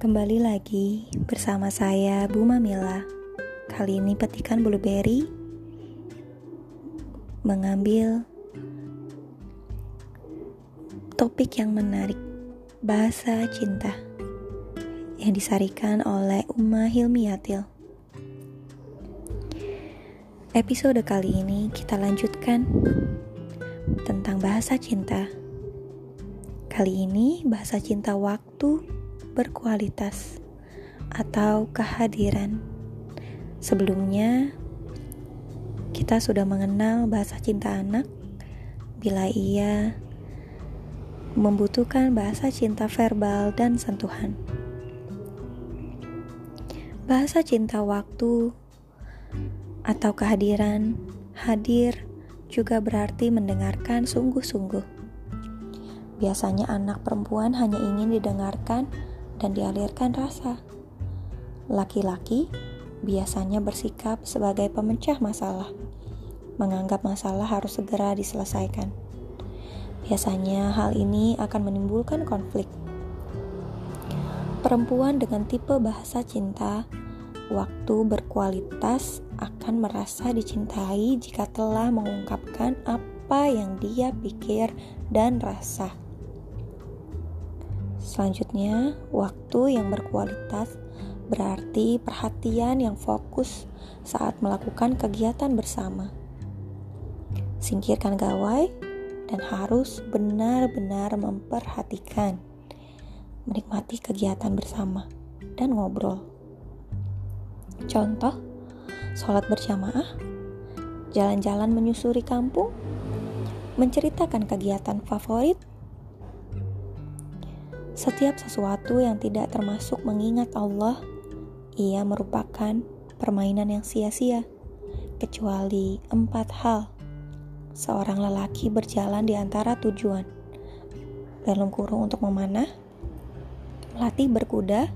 Kembali lagi bersama saya Bu Mamila. Kali ini petikan blueberry mengambil topik yang menarik, bahasa cinta yang disarikan oleh Uma Hilmiatil. Episode kali ini kita lanjutkan tentang bahasa cinta. Kali ini bahasa cinta waktu berkualitas atau kehadiran. Sebelumnya, kita sudah mengenal bahasa cinta anak bila ia membutuhkan bahasa cinta verbal dan sentuhan. Bahasa cinta waktu atau kehadiran, hadir juga berarti mendengarkan sungguh-sungguh. Biasanya anak perempuan hanya ingin didengarkan dan dialirkan rasa. Laki-laki biasanya bersikap sebagai pemecah masalah, menganggap masalah harus segera diselesaikan. Biasanya hal ini akan menimbulkan konflik. Perempuan dengan tipe bahasa cinta waktu berkualitas akan merasa dicintai jika telah mengungkapkan apa yang dia pikir dan rasa. Selanjutnya, waktu yang berkualitas berarti perhatian yang fokus saat melakukan kegiatan bersama. Singkirkan gawai dan harus benar-benar memperhatikan, menikmati kegiatan bersama, dan ngobrol. Contoh, sholat berjamaah, jalan-jalan menyusuri kampung, menceritakan kegiatan favorit, setiap sesuatu yang tidak termasuk mengingat Allah, ia merupakan permainan yang sia-sia, kecuali empat hal. Seorang lelaki berjalan di antara tujuan, dalam kurung untuk memanah, melatih berkuda,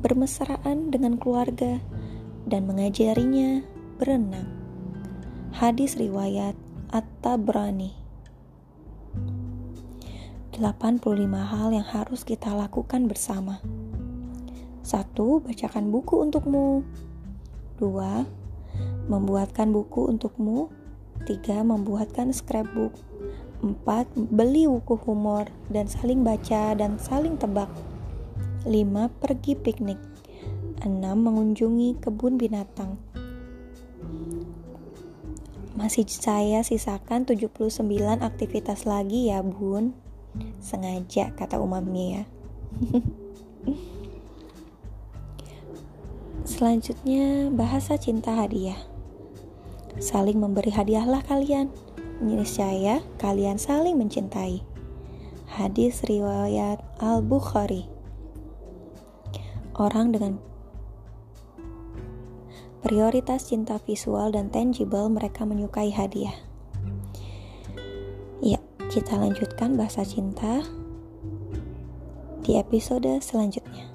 bermesraan dengan keluarga, dan mengajarinya berenang. Hadis riwayat At-Tabrani 85 hal yang harus kita lakukan bersama. 1. Bacakan buku untukmu. 2. Membuatkan buku untukmu. 3. Membuatkan scrapbook. 4. Beli buku humor dan saling baca dan saling tebak. 5. Pergi piknik. 6. Mengunjungi kebun binatang. Masih saya sisakan 79 aktivitas lagi ya, Bun. Sengaja kata umami ya. Selanjutnya bahasa cinta hadiah. Saling memberi hadiahlah kalian. Niscaya kalian saling mencintai. Hadis riwayat Al-Bukhari. Orang dengan prioritas cinta visual dan tangible mereka menyukai hadiah. Kita lanjutkan bahasa cinta di episode selanjutnya.